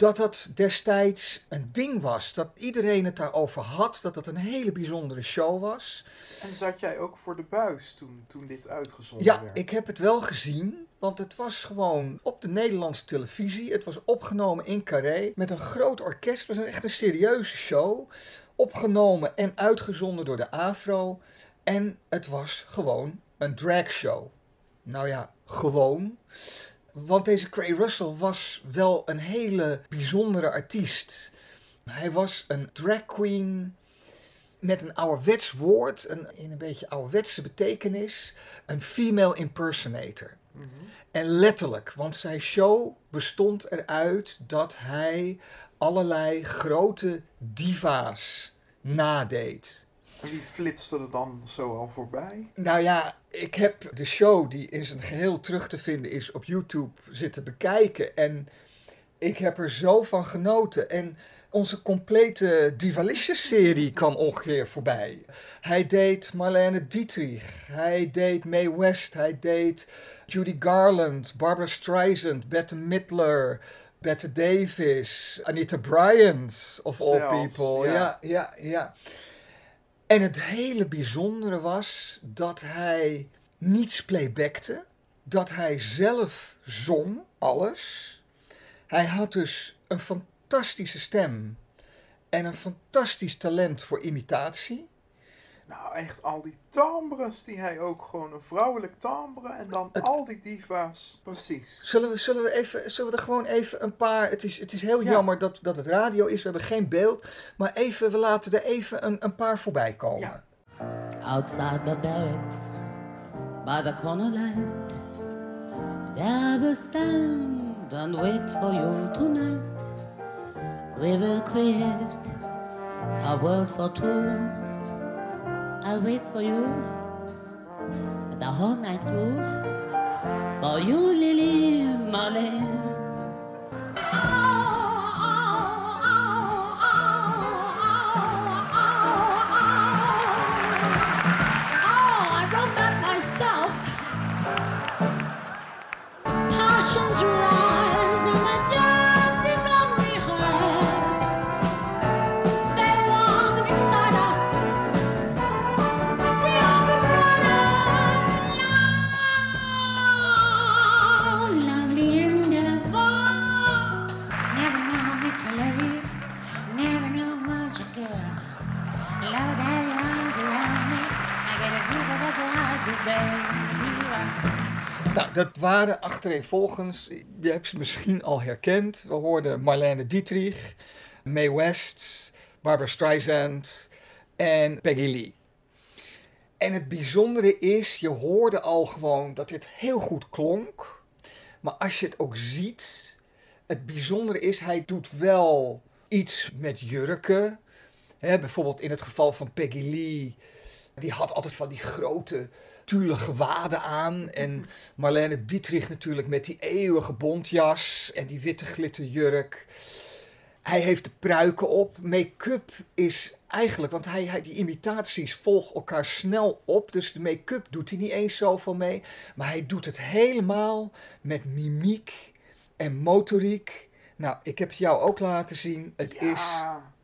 S12: dat dat destijds een ding was. Dat iedereen het daarover had. Dat het een hele bijzondere show was.
S1: En zat jij ook voor de buis toen, toen dit uitgezonden
S12: Ja,
S1: werd?
S12: ik heb het wel gezien. Want het was gewoon op de Nederlandse televisie. Het was opgenomen in Carré met een groot orkest. Het was echt een serieuze show. Opgenomen en uitgezonden door de Afro. En het was gewoon een dragshow. Nou ja, gewoon. Want deze Cray Russell was wel een hele bijzondere artiest. Hij was een drag queen met een ouderwets woord, een, in een beetje ouderwetse betekenis, een female impersonator. En letterlijk, want zijn show bestond eruit dat hij allerlei grote diva's nadeed.
S1: En wie flitste er dan zo al voorbij?
S12: Nou ja, ik heb de show die in zijn geheel terug te vinden is op YouTube zitten bekijken. En ik heb er zo van genoten. En onze complete Divalicious-serie kwam ongeveer voorbij. Hij deed Marlene Dietrich, hij deed Mae West, hij deed Judy Garland, Barbara Streisand, Bette Midler, Bette Davis, Anita Bryant, of all
S1: Zelfs,
S12: people.
S1: ja.
S12: ja, ja. ja. En het hele bijzondere was dat hij niets playbackte, dat hij zelf zong, alles. Hij had dus een fantastische stem en een fantastisch talent voor imitatie.
S1: Nou, echt al die timbres die hij ook gewoon een vrouwelijk timbre en dan al die diva's. Precies.
S12: Zullen we, zullen we, even, zullen we er gewoon even een paar. Het is, het is heel
S1: Ja.
S12: jammer dat, dat het radio is, we hebben geen beeld. Maar even, we laten er even een, een paar voorbij komen.
S13: Outside the barracks, by the corner light, there will stand and wait for you tonight. We will create a world for two. I'll wait for you the whole night through. For you, Lily Marlene.
S12: Waren achtereenvolgens, je hebt ze misschien al herkend. We hoorden Marlene Dietrich, Mae West, Barbara Streisand en Peggy Lee. En het bijzondere is, je hoorde al gewoon dat dit heel goed klonk. Maar als je het ook ziet, het bijzondere is, hij doet wel iets met jurken. Hè, bijvoorbeeld in het geval van Peggy Lee, die had altijd van die grote tulle gewaden aan. En Marlene Dietrich natuurlijk met die eeuwige bontjas en die witte glitterjurk. Hij heeft de pruiken op. Make-up is eigenlijk, want hij, hij, die imitaties volgen elkaar snel op. Dus de make-up doet hij niet eens zoveel mee. Maar hij doet het helemaal met mimiek en motoriek. Nou, ik heb jou ook laten zien. Het is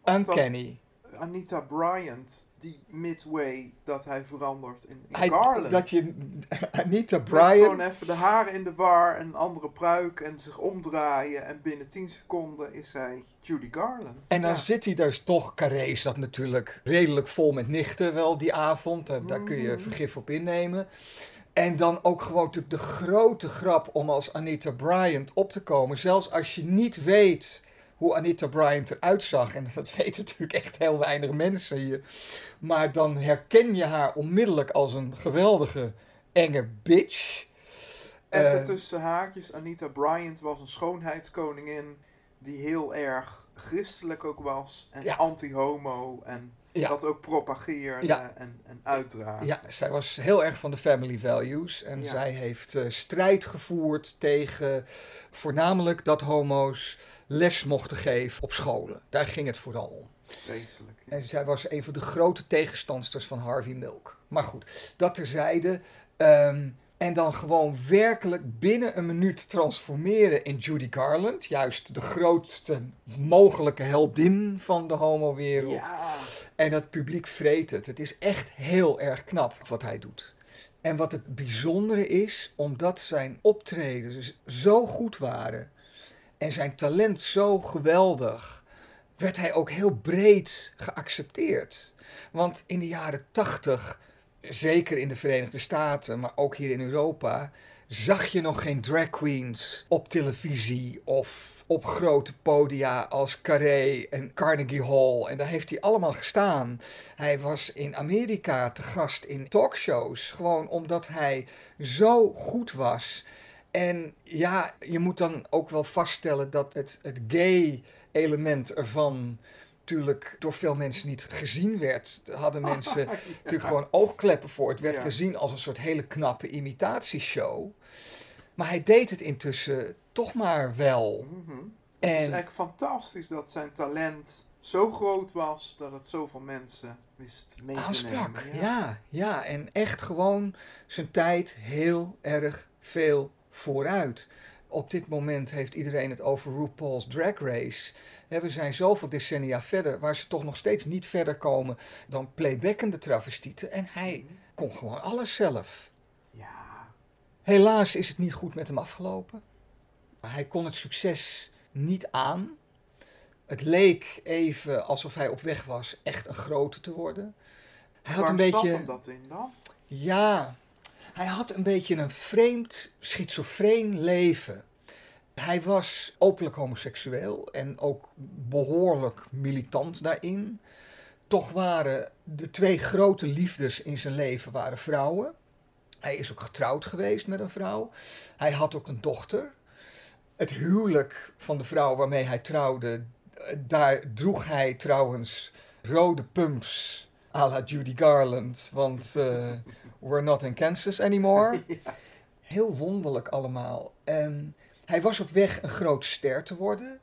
S12: uncanny.
S1: Dat Anita Bryant, die midway dat hij verandert in, in
S12: Hij,
S1: Garland.
S12: dat je Anita
S1: Met gewoon even de haren in de war en een andere pruik en zich omdraaien. En binnen 10 seconden is hij Judy Garland.
S12: En dan
S1: Ja.
S12: zit hij dus toch, Carré zat natuurlijk redelijk vol met nichten wel die avond. Daar, daar kun je
S1: Mhm.
S12: vergif op innemen. En dan ook gewoon natuurlijk de grote grap om als Anita Bryant op te komen. Zelfs als je niet weet hoe Anita Bryant eruit zag. En dat weten natuurlijk echt heel weinig mensen hier. Maar dan herken je haar onmiddellijk als een geweldige enge bitch.
S1: Even
S12: Eh,
S1: tussen haakjes, Anita Bryant was een schoonheidskoningin die heel erg christelijk ook was. En
S12: Ja.
S1: anti-homo en
S12: Ja.
S1: dat ook propageerde
S12: Ja.
S1: en, en uitdraagde.
S12: Ja, zij was heel erg van de family values. En zij heeft eh, strijd gevoerd tegen voornamelijk dat homo's les mochten geven op scholen. Daar ging het vooral om. En zij was een van de grote tegenstanders van Harvey Milk. Maar goed, dat terzijde. Ehm, en dan gewoon werkelijk binnen een minuut transformeren in Judy Garland. Juist de grootste mogelijke heldin van de homowereld.
S1: Ja.
S12: En dat publiek vreet het. Het is echt heel erg knap wat hij doet. En wat het bijzondere is, omdat zijn optredens zo goed waren en zijn talent zo geweldig, werd hij ook heel breed geaccepteerd. Want in de jaren tachtig, zeker in de Verenigde Staten, maar ook hier in Europa, zag je nog geen drag queens op televisie of op grote podia als Carré en Carnegie Hall. En daar heeft hij allemaal gestaan. Hij was in Amerika te gast in talkshows, gewoon omdat hij zo goed was. En ja, je moet dan ook wel vaststellen dat het, het gay element ervan natuurlijk door veel mensen niet gezien werd. Daar hadden mensen
S1: Ja.
S12: natuurlijk gewoon oogkleppen voor. Het werd
S1: Ja.
S12: gezien als een soort hele knappe imitatieshow. Maar hij deed het intussen toch maar wel.
S1: Mhm. Het
S12: En-
S1: is eigenlijk fantastisch dat zijn talent zo groot was dat het zoveel mensen wist mee te
S12: Aansprak,
S1: nemen.
S12: ja. ja, En echt gewoon zijn tijd heel erg veel vooruit. Op dit moment heeft iedereen het over RuPaul's Drag Race. We zijn zoveel decennia verder, waar ze toch nog steeds niet verder komen dan playbackende travestieten. En hij kon gewoon alles zelf.
S1: Ja.
S12: Helaas is het niet goed met hem afgelopen. Hij kon het succes niet aan. Het leek even alsof hij op weg was echt een grote te worden. Hij had een beetje.
S1: zat hem dat in dan?
S12: Ja, hij had een beetje een vreemd, schizofreen leven. Hij was openlijk homoseksueel en ook behoorlijk militant daarin. Toch waren de twee grote liefdes in zijn leven waren vrouwen. Hij is ook getrouwd geweest met een vrouw. Hij had ook een dochter. Het huwelijk van de vrouw waarmee hij trouwde, eh, daar droeg hij trouwens rode pumps à la Judy Garland. Want eh, we're not in Kansas anymore. Heel wonderlijk allemaal. En hij was op weg een grote ster te worden.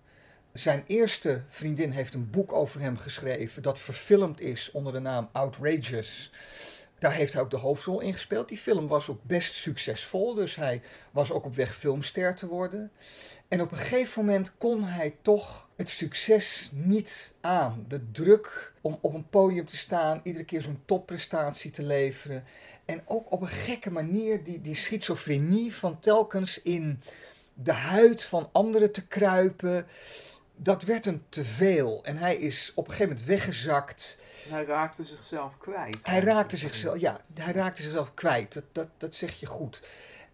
S12: Zijn eerste vriendin heeft een boek over hem geschreven dat verfilmd is onder de naam Outrageous. Daar heeft hij ook de hoofdrol in gespeeld. Die film was ook best succesvol, dus hij was ook op weg filmster te worden. En op een gegeven moment kon hij toch het succes niet aan. De druk om op een podium te staan, iedere keer zo'n topprestatie te leveren. En ook op een gekke manier die, die schizofrenie van telkens in de huid van anderen te kruipen. Dat werd hem te veel. En hij is op een gegeven moment weggezakt.
S1: Hij raakte zichzelf kwijt.
S12: Hij raakte zichzelf, ja, hij raakte zichzelf kwijt. Dat, dat, dat zeg je goed.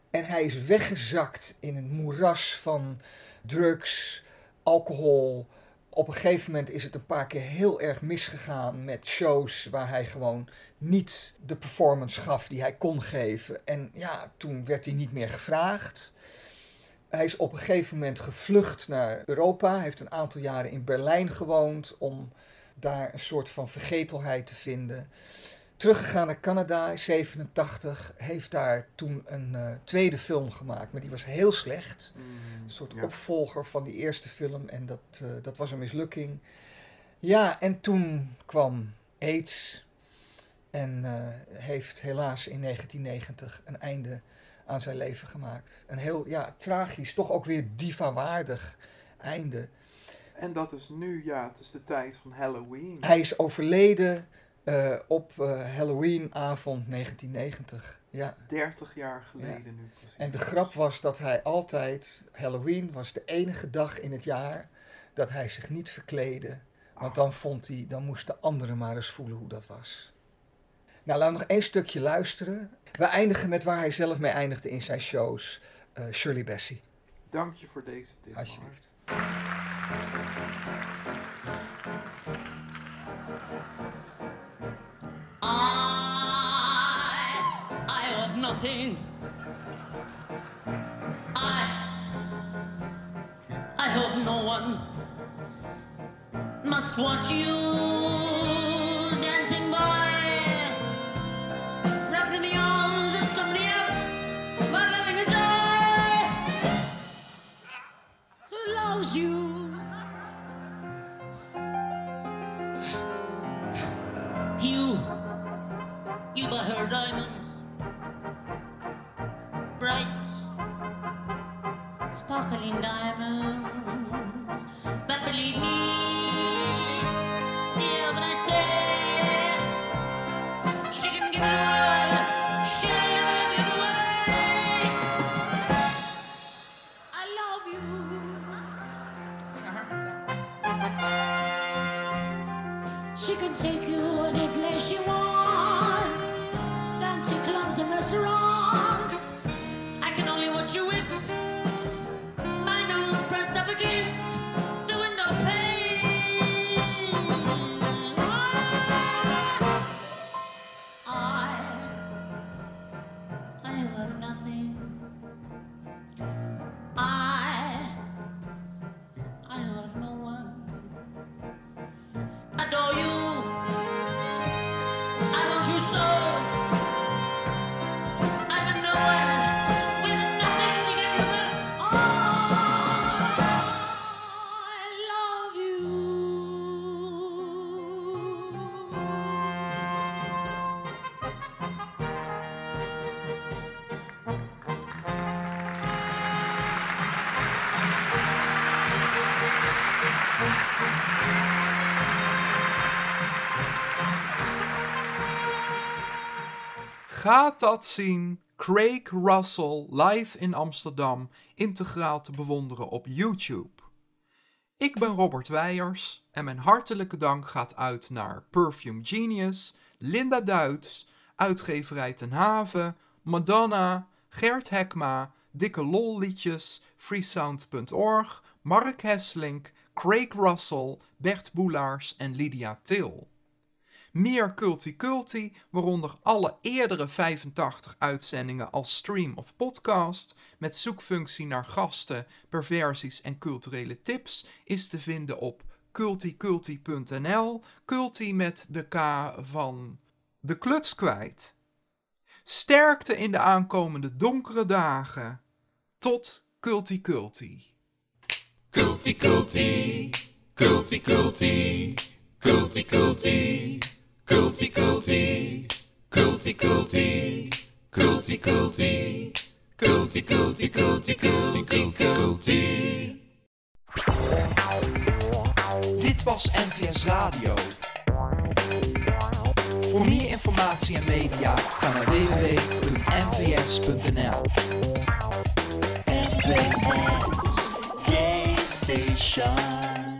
S12: En hij is weggezakt in een moeras van drugs, alcohol, Op een gegeven moment is het een paar keer heel erg misgegaan met shows waar hij gewoon niet de performance gaf die hij kon geven. En ja, toen werd hij niet meer gevraagd. Hij is op een gegeven moment gevlucht naar Europa. Hij heeft een aantal jaren in Berlijn gewoond om daar een soort van vergetelheid te vinden. Teruggegaan naar Canada in 87, heeft daar toen een eh, tweede film gemaakt, maar die was heel slecht. een soort
S1: ja.
S12: opvolger van die eerste film en dat, eh, dat was een mislukking. Ja, en toen kwam AIDS en eh, heeft helaas in 1990 een einde aan zijn leven gemaakt. Een heel ja, tragisch, toch ook weer diva-waardig einde.
S1: En dat is nu, ja, het is de tijd van Halloween.
S12: Hij is overleden eh, op eh, Halloweenavond 1990. Ja.
S1: 30 jaar geleden
S12: Ja.
S1: nu precies.
S12: En de grap was dat hij altijd, Halloween was de enige dag in het jaar dat hij zich niet verkleedde. Want dan vond hij, dan moesten anderen maar eens voelen hoe dat was. Nou, laten we nog één stukje luisteren. We eindigen met waar hij zelf mee eindigde in zijn shows. eh, Shirley Bassey.
S1: Dank je voor deze tip.
S12: Alsjeblieft.
S13: I, I have nothing. I, I hope no one must watch you
S1: Gaat dat zien Craig Russell live in Amsterdam integraal te bewonderen op YouTube. Ik ben Robert Weijers en mijn hartelijke dank gaat uit naar Perfume Genius, Linda Duits, Uitgeverij Ten Haven, Madonna, Gert Hekma, Dikke Lolliedjes, freesound.org, Mark Hesselink, Craig Russell, Bert Boelaars en Lydia Til. Meer Culti Culti, waaronder alle eerdere 85 uitzendingen als stream of podcast, met zoekfunctie naar gasten, perversies en culturele tips, is te vinden op culticulti.nl, culti met de K van de kluts kwijt. Sterkte in de aankomende donkere dagen. Tot Culti Culti.
S14: Culti culti, culti culti, culti culti, culti culti, culti culti, culti culti, culti.
S1: Dit was NVS Radio. Voor meer informatie en media ga naar www.nvs.nl.
S2: NVS Station.